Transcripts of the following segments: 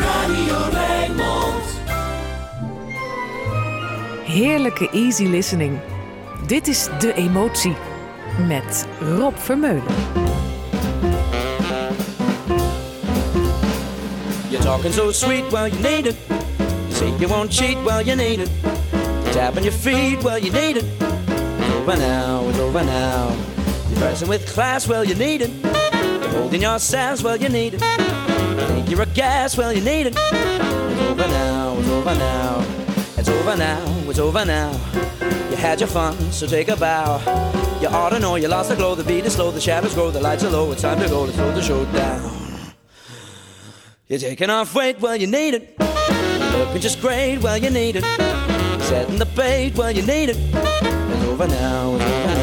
Radio Rijnmond. Heerlijke easy listening. Dit is De Emotie met Rob Vermeulen. You're talking so sweet, well, you need it. You say you won't cheat, well, you need it. Tapping your feet, well, you need it. It's over now, it's over now. You're dressing with class, well, you need it. You're holding your sass, well, you need it. You're a gas, well, you need it. It's over now, it's over now. It's over now, it's over now. You had your fun, so take a bow. You ought to know you lost the glow, the beat is slow, the shadows grow, the lights are low. It's time to go, let's the show down. You're taking off weight, well, you need it. You're looking just great, well, you need it. Setting the bait, well, you need it. It's over now, it's over now.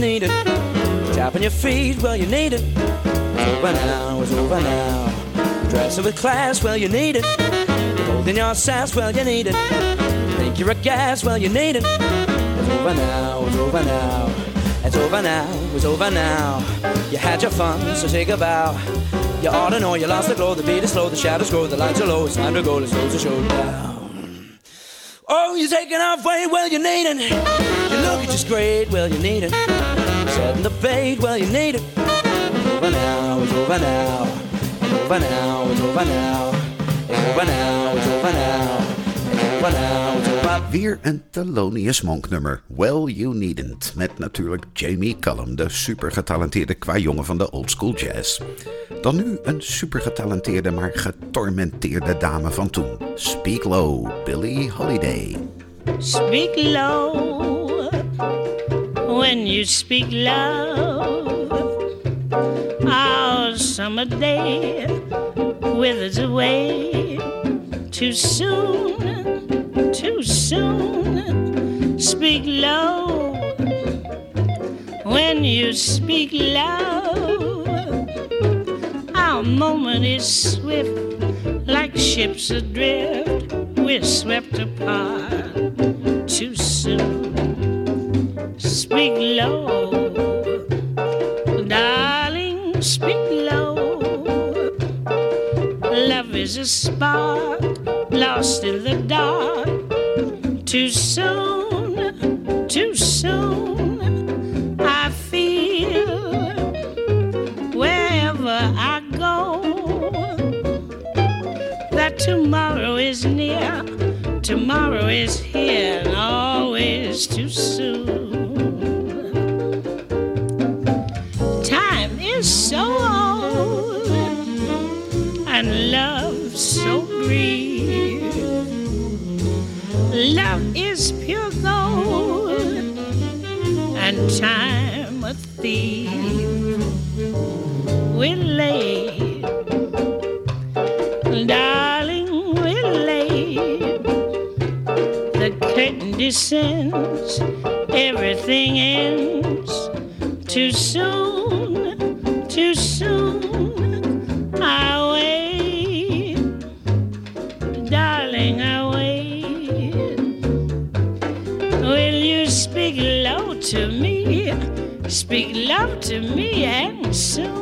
Need it. Tapping your feet, well, you need it. It's over now, it's over now. Dressing with class, well, you need it. Holding your sass, well, you need it. Think you're a gas, well, you need it. It's over now, it's over now. It's over now, it's over now. You had your fun, so take a bow. You ought to know you lost the glow, the beat is slow, the shadows grow, the lights are low. It's time to go, let's close show down. Oh, you're taking off weight, well, you need it. You look just great, well, you need it. Setting the bait, well, you need it. It's over now, it's over now. It's over now, it's over now. It's over now, it's over now. It's over now, it's over Weer een Thelonious Monk nummer, Well You Needn't. Met natuurlijk Jamie Cullum, de supergetalenteerde kwajongen van de old school jazz. Dan nu een supergetalenteerde maar getormenteerde dame van toen. Speak Low, Billie Holiday. Speak low when you speak love. Our summer day withers away too soon, too soon. Speak low when you speak love. Our moment is swift, like ships adrift. We're swept apart too soon. Speak low, darling, speak low. Love is a spark lost in the dark. Too soon, too soon. I feel wherever I go that tomorrow is near, tomorrow is here, and always too soon. So old, and love so brief. Love is pure gold, and time a thief will lay. Darling, will lay. The curtain descends, everything ends too soon, love to me and soon.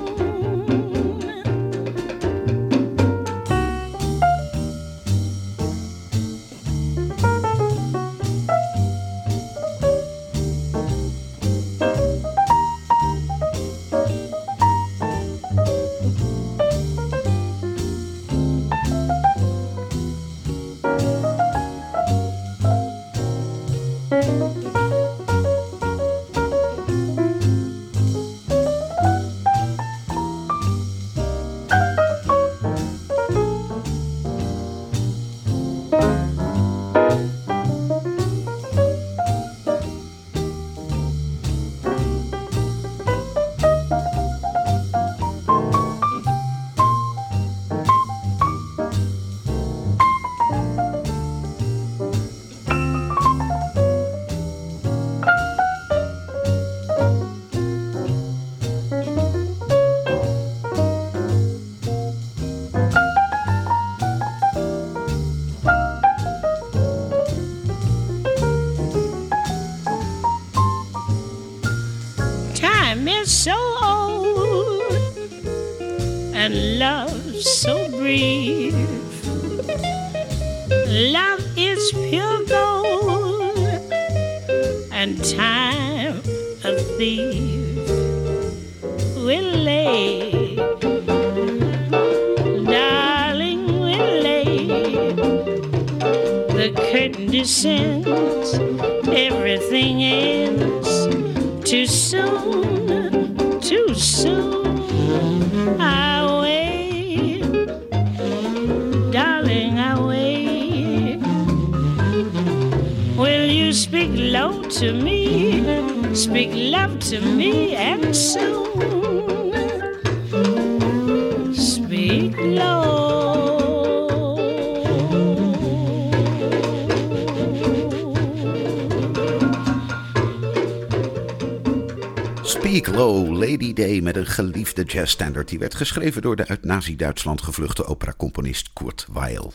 Geliefde jazzstandard. Die werd geschreven door de uit Nazi-Duitsland gevluchte operacomponist Kurt Weill.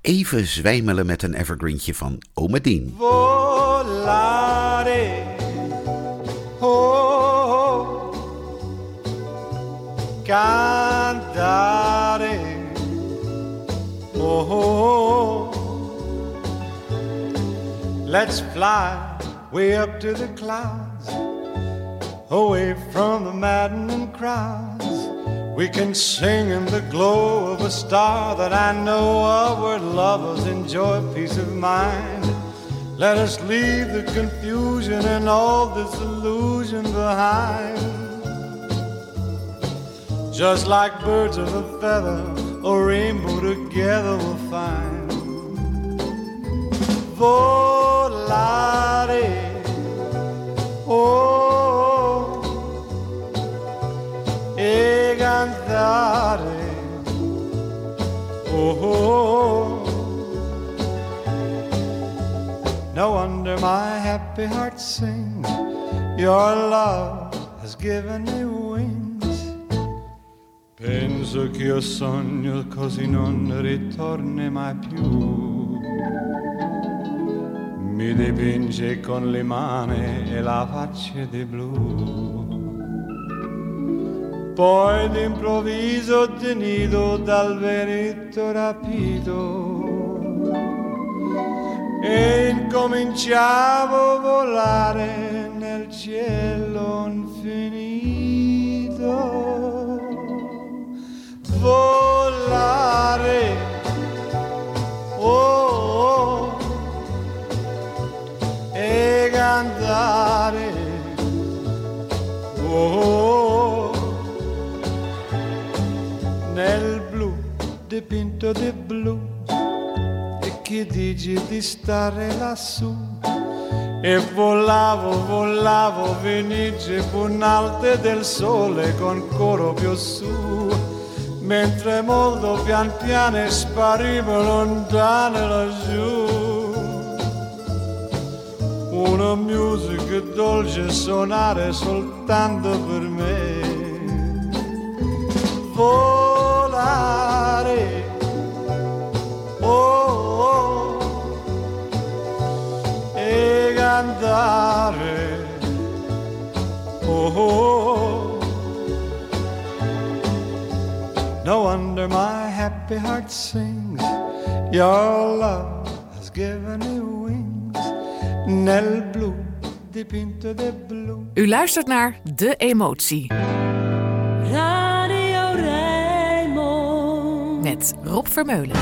Even zwijmelen met een evergreentje van Ome Dien. cantare. Let's fly way up to the clouds, away from the maddening crowds. We can sing in the glow of a star that I know of where lovers enjoy peace of mind. Let us leave the confusion and all this illusion behind. Just like birds of a feather, a rainbow together we'll find. Volare, oh, e cantare, oh. No wonder my happy heart sings. Your love has given me wings. Penso che io sogno così non ritorni mai più. Mi dipinge con le mani e la faccia di blu. Poi d'improvviso tenido dal veretto rapito e incominciavo a volare nel cielo infinito. Volare, oh, oh, e cantare, oh, nel blu dipinto di blu e che dici di stare lassù e volavo, volavo, Venice punalte del sole con coro più su, mentre molto pian piano sparivo lontano laggiù. Una musica dolce suonare soltanto per me. Volare. Oh, oh e cantare. Oh, oh, No wonder my happy heart sings. Your love has given me wings. Nel blu dipinto de blu. U luistert naar De Emotie met Rob Vermeulen.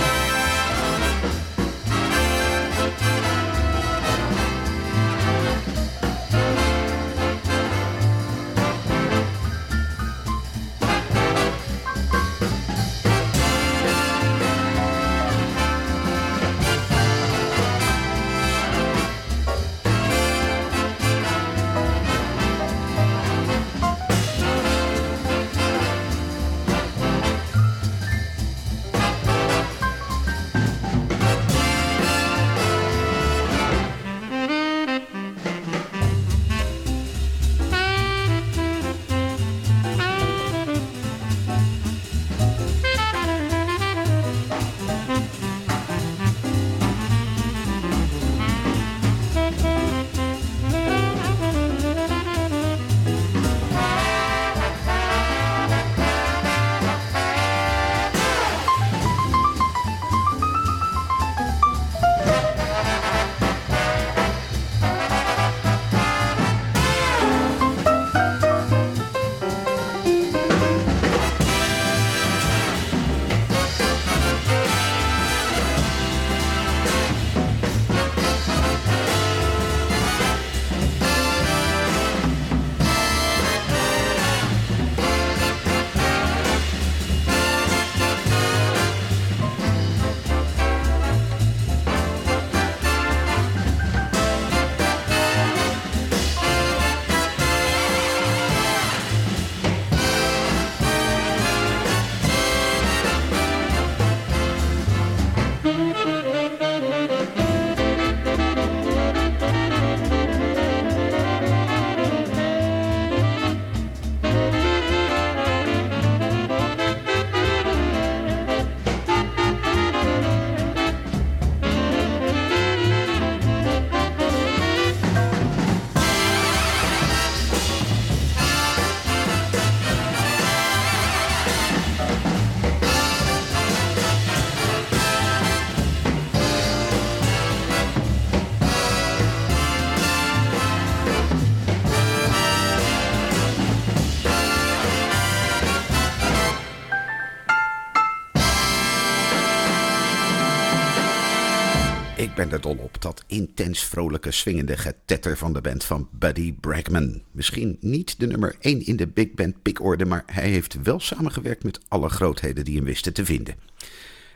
Ben er dol op, dat intens vrolijke swingende getetter van de band van Buddy Bragman. Misschien niet de nummer 1 in de big band pickorde, maar hij heeft wel samengewerkt met alle grootheden die hem wisten te vinden.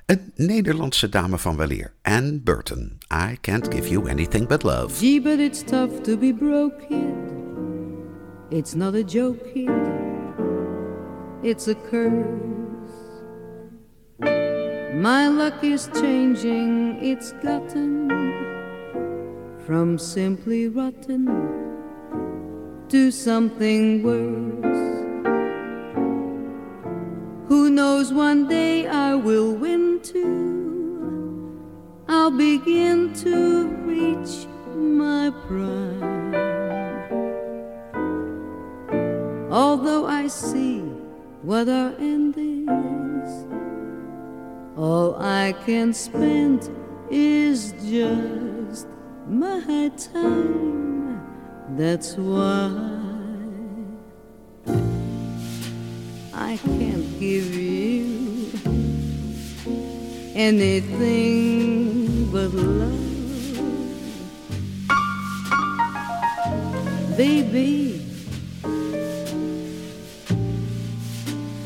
Een Nederlandse dame van weleer, Anne Burton. I can't give you anything but love. Gee, but it's tough to be broke, kid. It's not a joke, kid. It's a curse. My luck is changing, it's gotten from simply rotten to something worse. Who knows, one day I will win too. I'll begin to reach my prime. Although I see what our end is, all I can spend is just my time. That's why I can't give you anything but love, baby.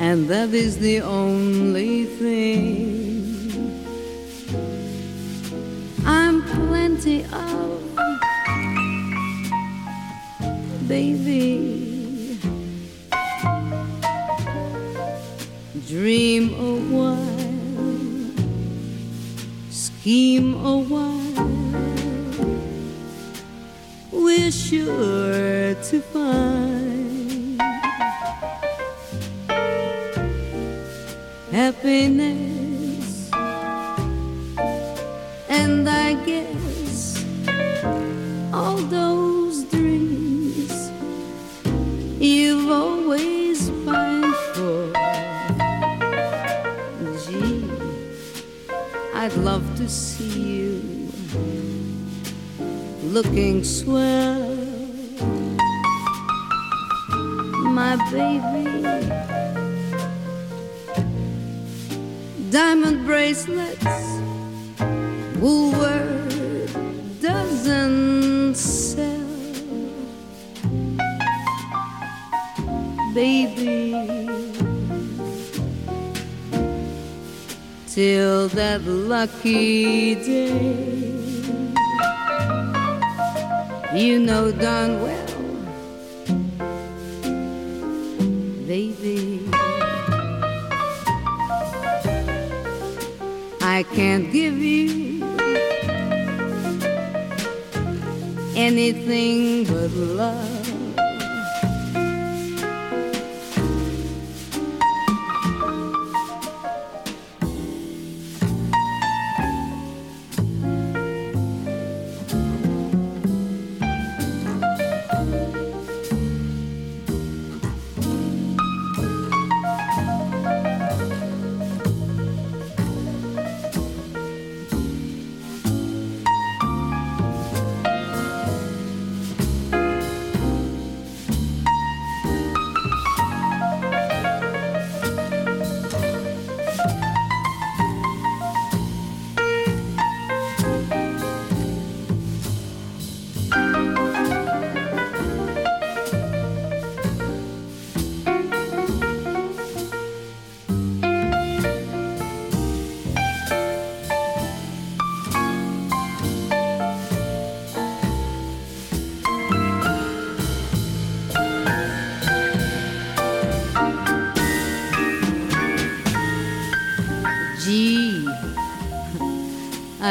And that is the only thing I'm plenty of baby. Dream a while, scheme a while. We're sure to find happiness, and I guess all those dreams you've always pined for. Gee, I'd love to see you looking swell, my baby. Diamond bracelets, Woolworth doesn't sell, baby. Till that lucky day, you know darn well, I can't give you anything but love.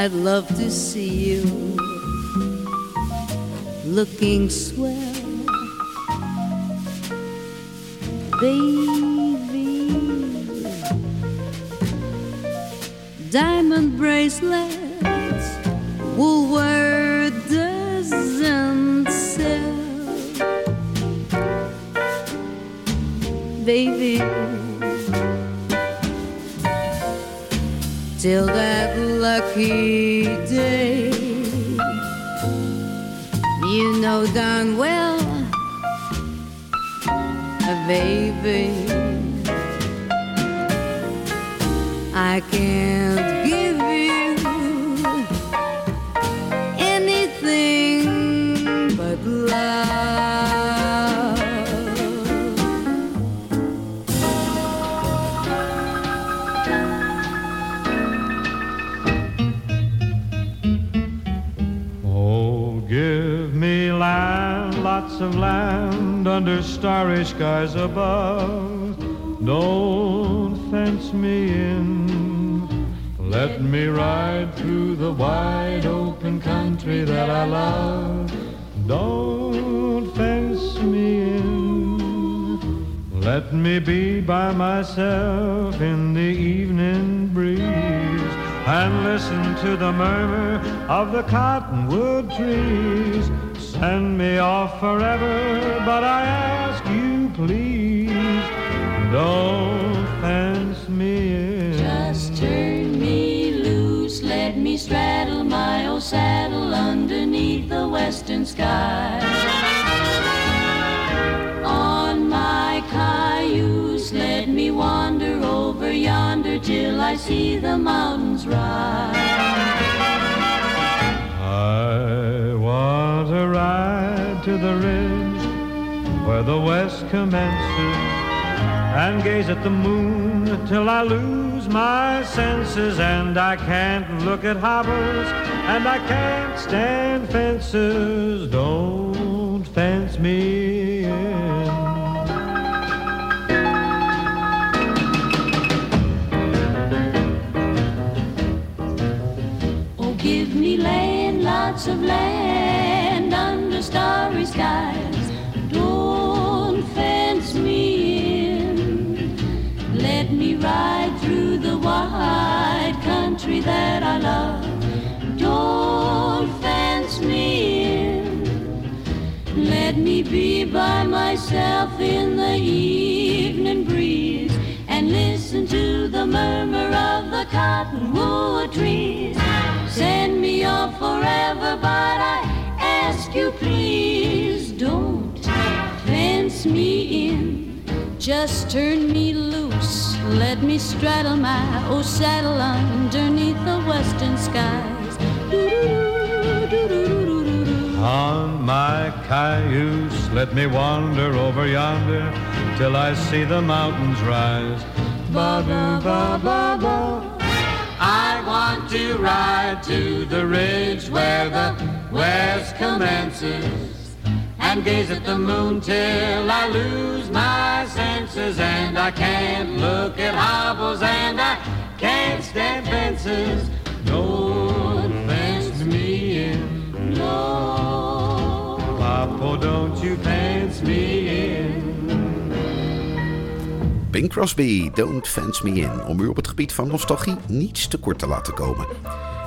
I'd love to see you. Looking swell, till that lucky day. You know darn well, baby, I can't under starry skies above. Don't fence me in. Let me ride through the wide open country that I love. Don't fence me in. Let me be by myself in the evening breeze and listen to the murmur of the cottonwood trees. Send me off forever, but I ask you please, don't fence me in. Just turn me loose, let me straddle my old saddle underneath the western sky. On my cayuse, let me wander over yonder till I see the mountains rise. To the ridge where the west commences and gaze at the moon till I lose my senses and I can't look at hobbles and I can't stand fences. Don't fence me myself in the evening breeze and listen to the murmur of the cottonwood trees. Send me off forever, but I ask you please don't fence me in. Just turn me loose, let me straddle my old saddle underneath the western skies. On my cayuse, let me wander over yonder till I see the mountains rise. Ba ba ba ba ba. I want to ride to the ridge where the west commences and gaze at the moon till I lose my senses and I can't look at hobbles and I can't stand fences. No You fence me in. Bing Crosby, Don't Fence Me In, om u op het gebied van nostalgie niets tekort te laten komen.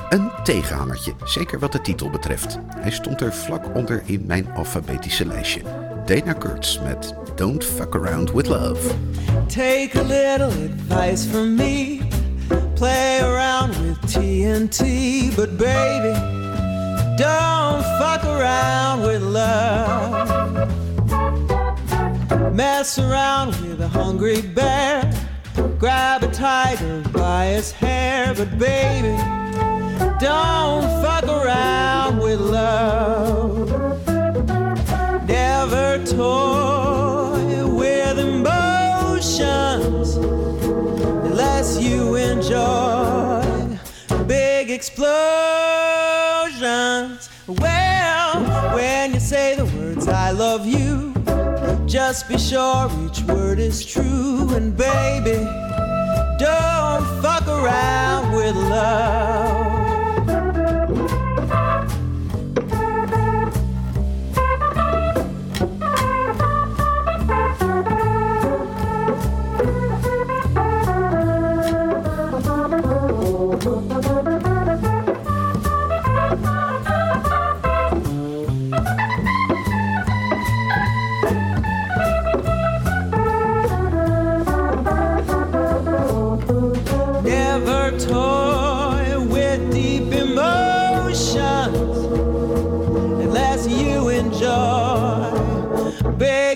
Een tegenhangertje, zeker wat de titel betreft. Hij stond er vlak onder in mijn alfabetische lijstje. Dana Kurtz met Don't Fuck Around With Love. Take a little advice from me. Play around with TNT, but baby, don't fuck around with love. Mess around with a hungry bear. Grab a tiger by his hair, but baby, don't fuck around with love. Never toy with emotions unless you enjoy big explosions. Well, when you say the words I love you, just be sure each word is true. And baby, don't fuck around with love.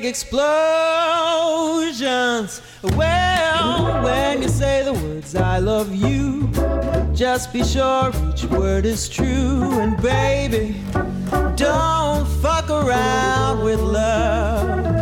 Big explosions. Well, when you say the words I love you, just be sure each word is true. And baby, don't fuck around with love.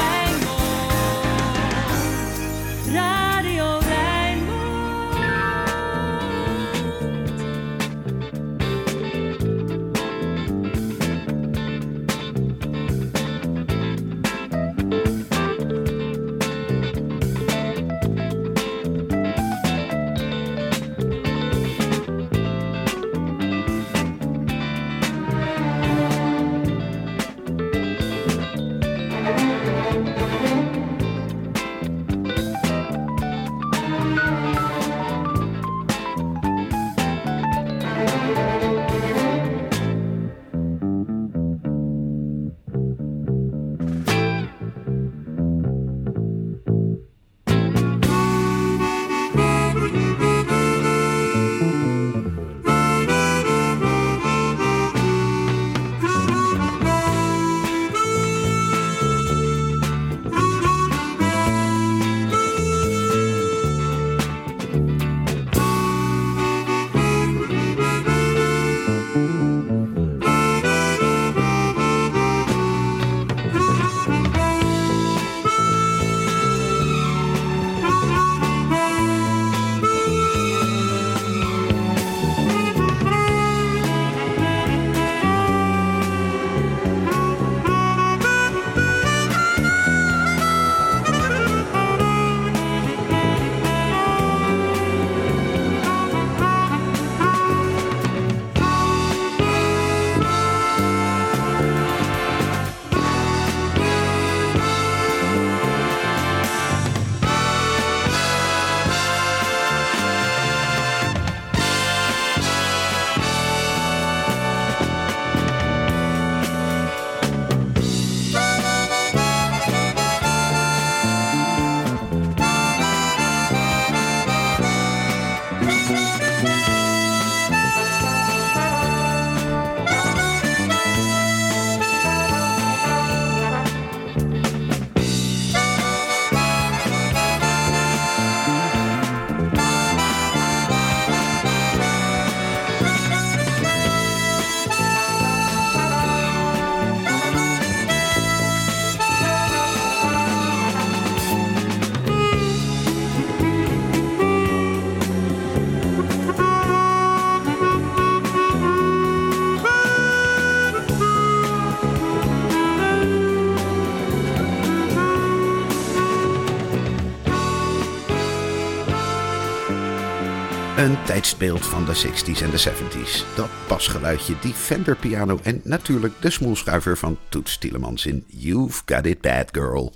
Tijdsbeeld van de 60s en de 70s. Dat basgeluidje, die Fender piano en natuurlijk de smoelschuiver van Toets Tielemans in You've Got It Bad Girl.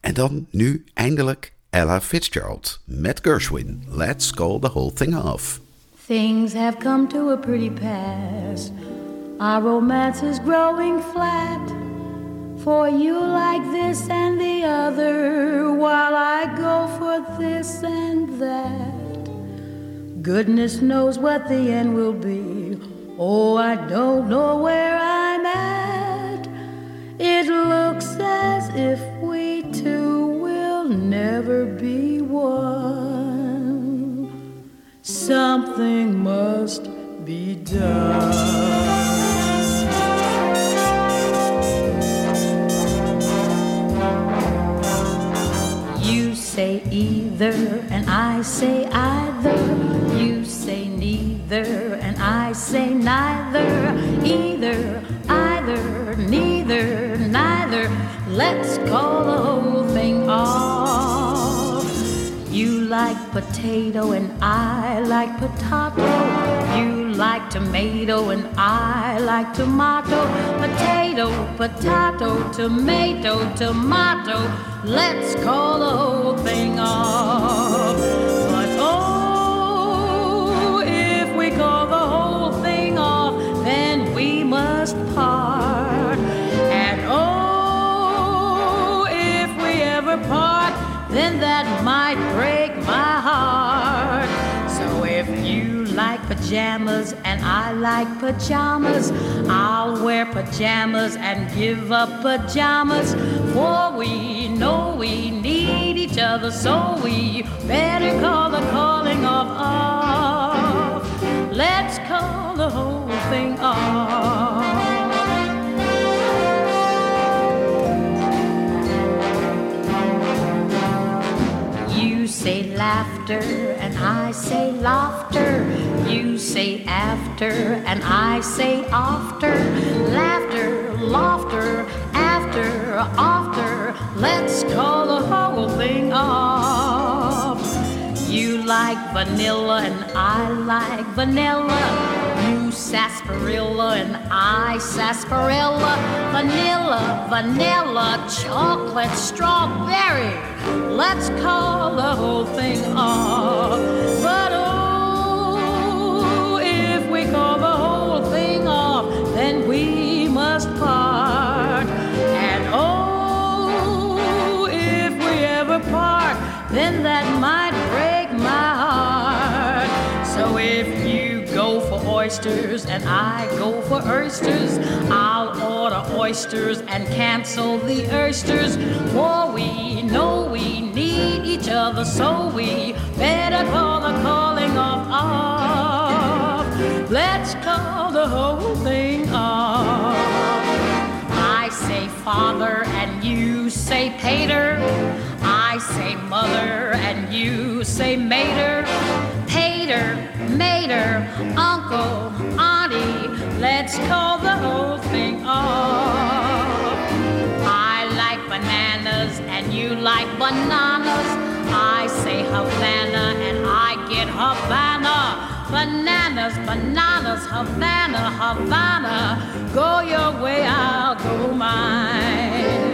En dan nu eindelijk Ella Fitzgerald met Gershwin. Let's call the whole thing off. Things have come to a pretty pass. Our romance is growing flat. For you like this and the other, while I go for this and that. Goodness knows what the end will be. Oh, I don't know where I'm at. It looks as if we two will never be one. Something must be done. You say either, and I say either. Say neither, and I say neither. Either, either, neither, neither. Let's call the whole thing off. You like potato, and I like potato. You like tomato, and I like tomato. Potato, potato, tomato, tomato. Let's call the whole thing off. Pajamas and I like pajamas, I'll wear pajamas and give up pajamas. For we know we need each other, so we better call the calling off off. Let's call the whole thing off. Say laughter and I say laughter. You say after and I say after. Laughter, laughter, after, after. Let's call the whole thing off. You like vanilla and I like vanilla. Sarsaparilla and I sarsaparilla. Vanilla, vanilla, chocolate, strawberry. Let's call the whole thing off. But oh, if we call the whole thing off, then we must part. And I go for oysters, I'll order oysters and cancel the oysters. For we know we need each other, so we better call the calling off off. Let's call the whole thing off. I say father and you say pater. I say mother and you say mater. Pater, mater, uncle, auntie. Let's call the whole thing off. I like bananas and you like bananas. I say Havana and I get Havana. Bananas, bananas, Havana, Havana. Go your way, I'll go mine.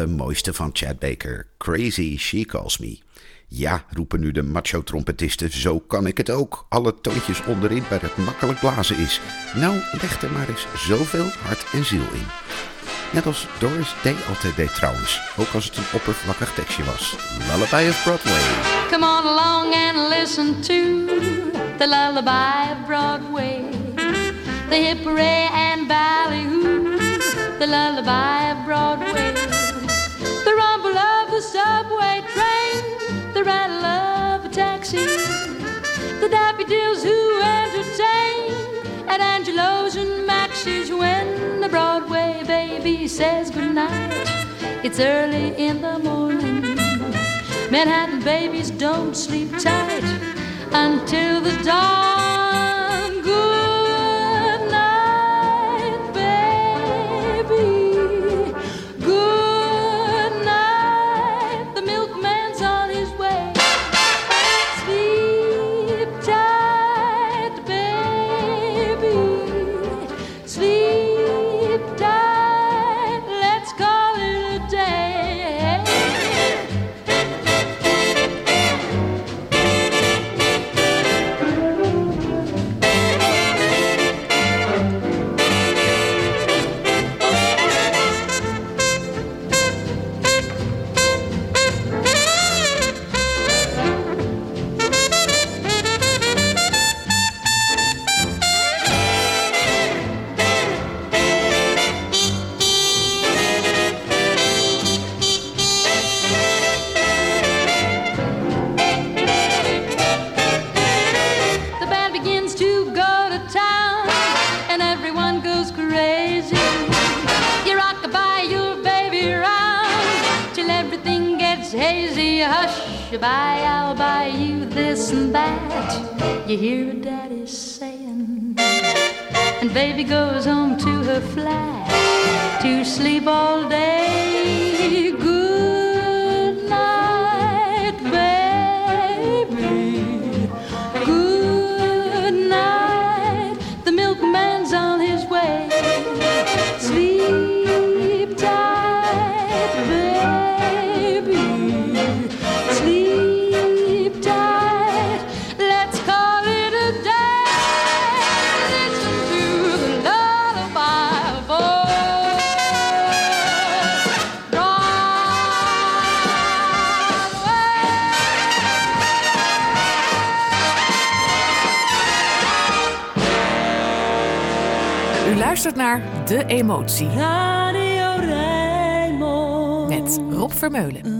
de mooiste van Chad Baker. Crazy, she calls me. Ja, roepen nu de macho-trompetisten, zo kan ik het ook. Alle toontjes onderin waar het makkelijk blazen is. Nou, leg er maar eens zoveel hart en ziel in. Net als Doris Day altijd deed trouwens, ook als het een oppervlakkig tekstje was. Lullaby of Broadway. Come on along and listen to the lullaby of Broadway. The hip and ballyhoo, the lullaby of Broadway. baby says goodnight. It's early in the morning. Manhattan babies don't sleep tight until the dawn. emotie. Radio Rijnmond. Met Rob Vermeulen.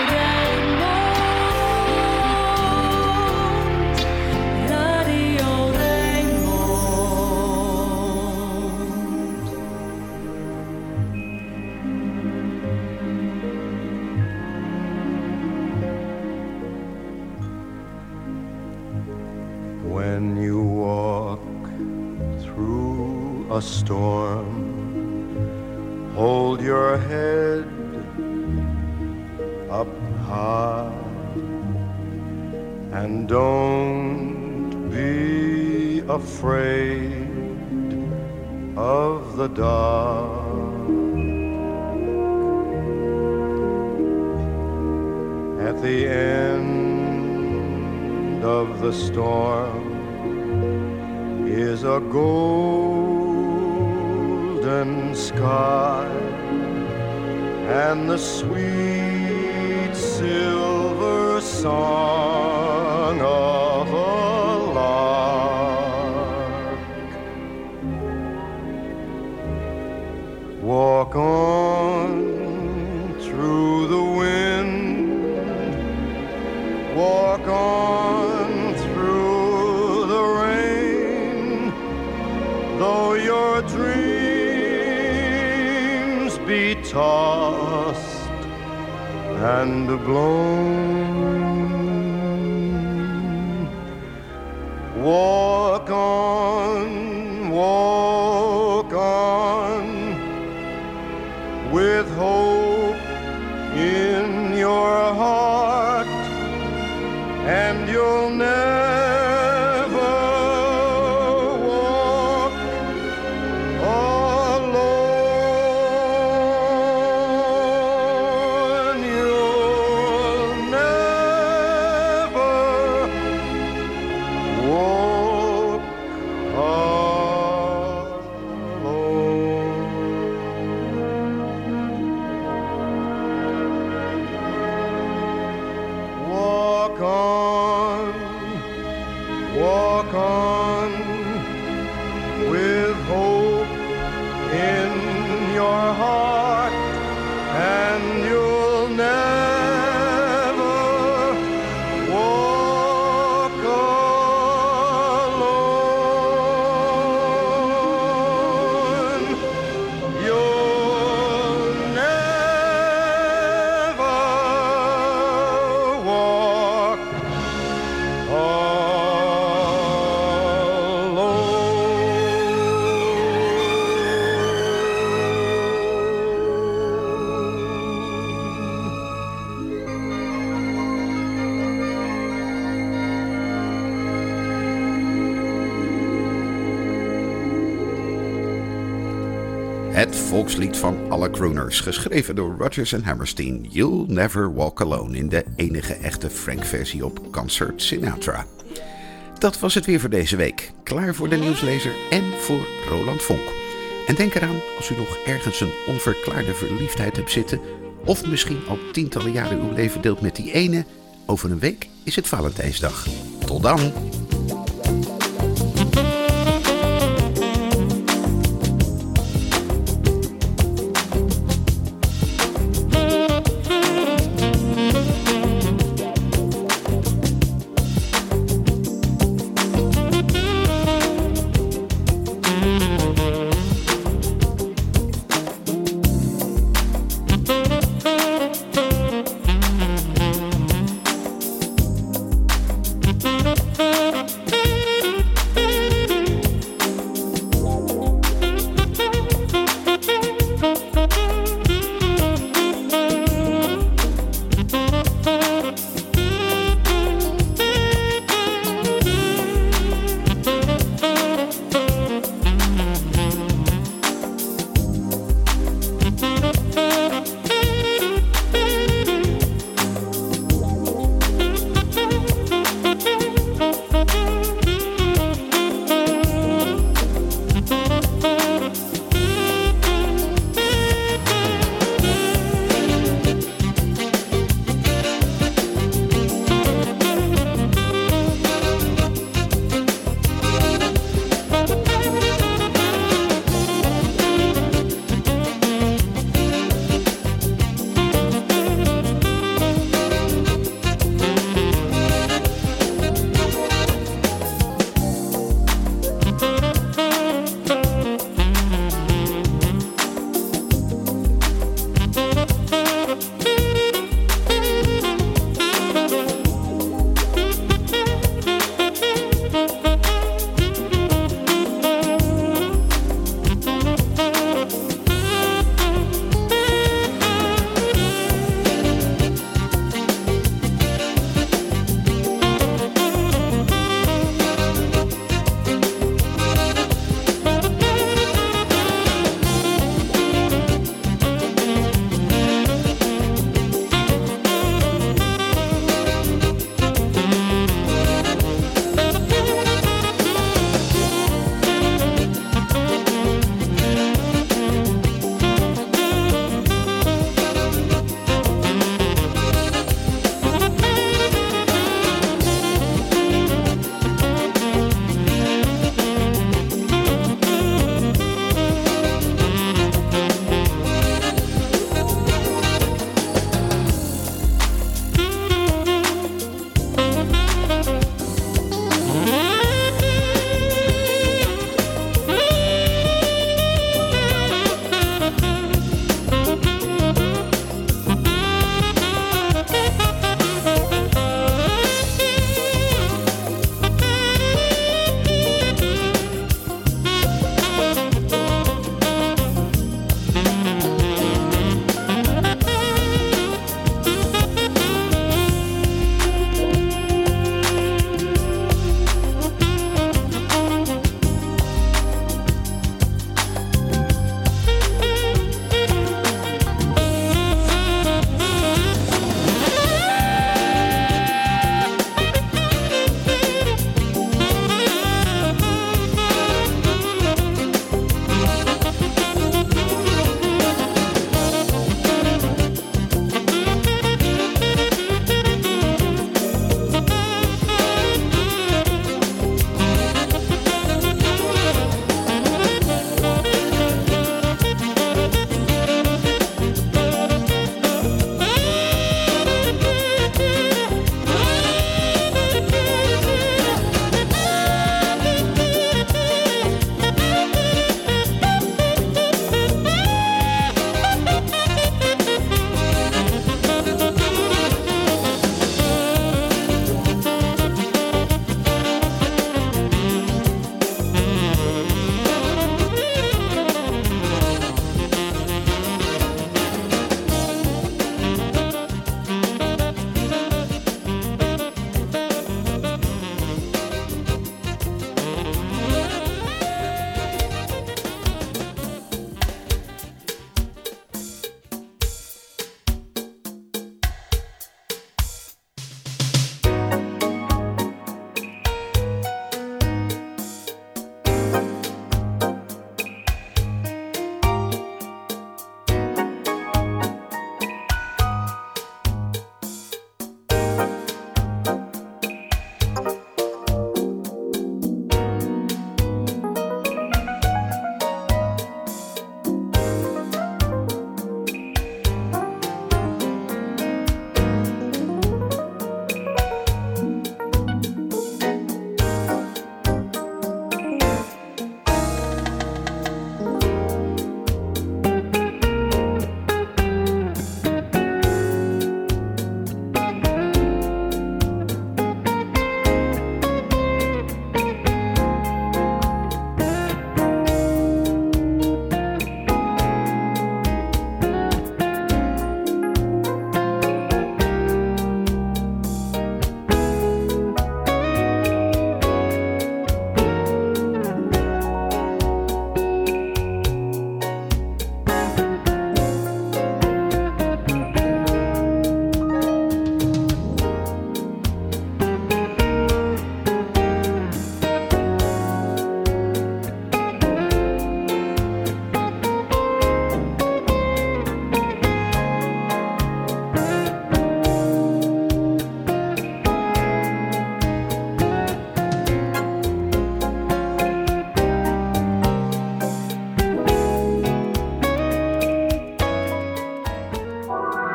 storm. Hold your head up high and don't be afraid of the dark. At the end of the storm is a gold sky and the sweet silver song of Alone. Volkslied van alle crooners, geschreven door Rodgers en Hammerstein. You'll Never Walk Alone in de enige echte Frank-versie op Concert Sinatra. Dat was het weer voor deze week. Klaar voor de nieuwslezer en voor Roland Vonk. En denk eraan, als u nog ergens een onverklaarde verliefdheid hebt zitten, of misschien al tientallen jaren uw leven deelt met die ene, over een week is het Valentijnsdag. Tot dan!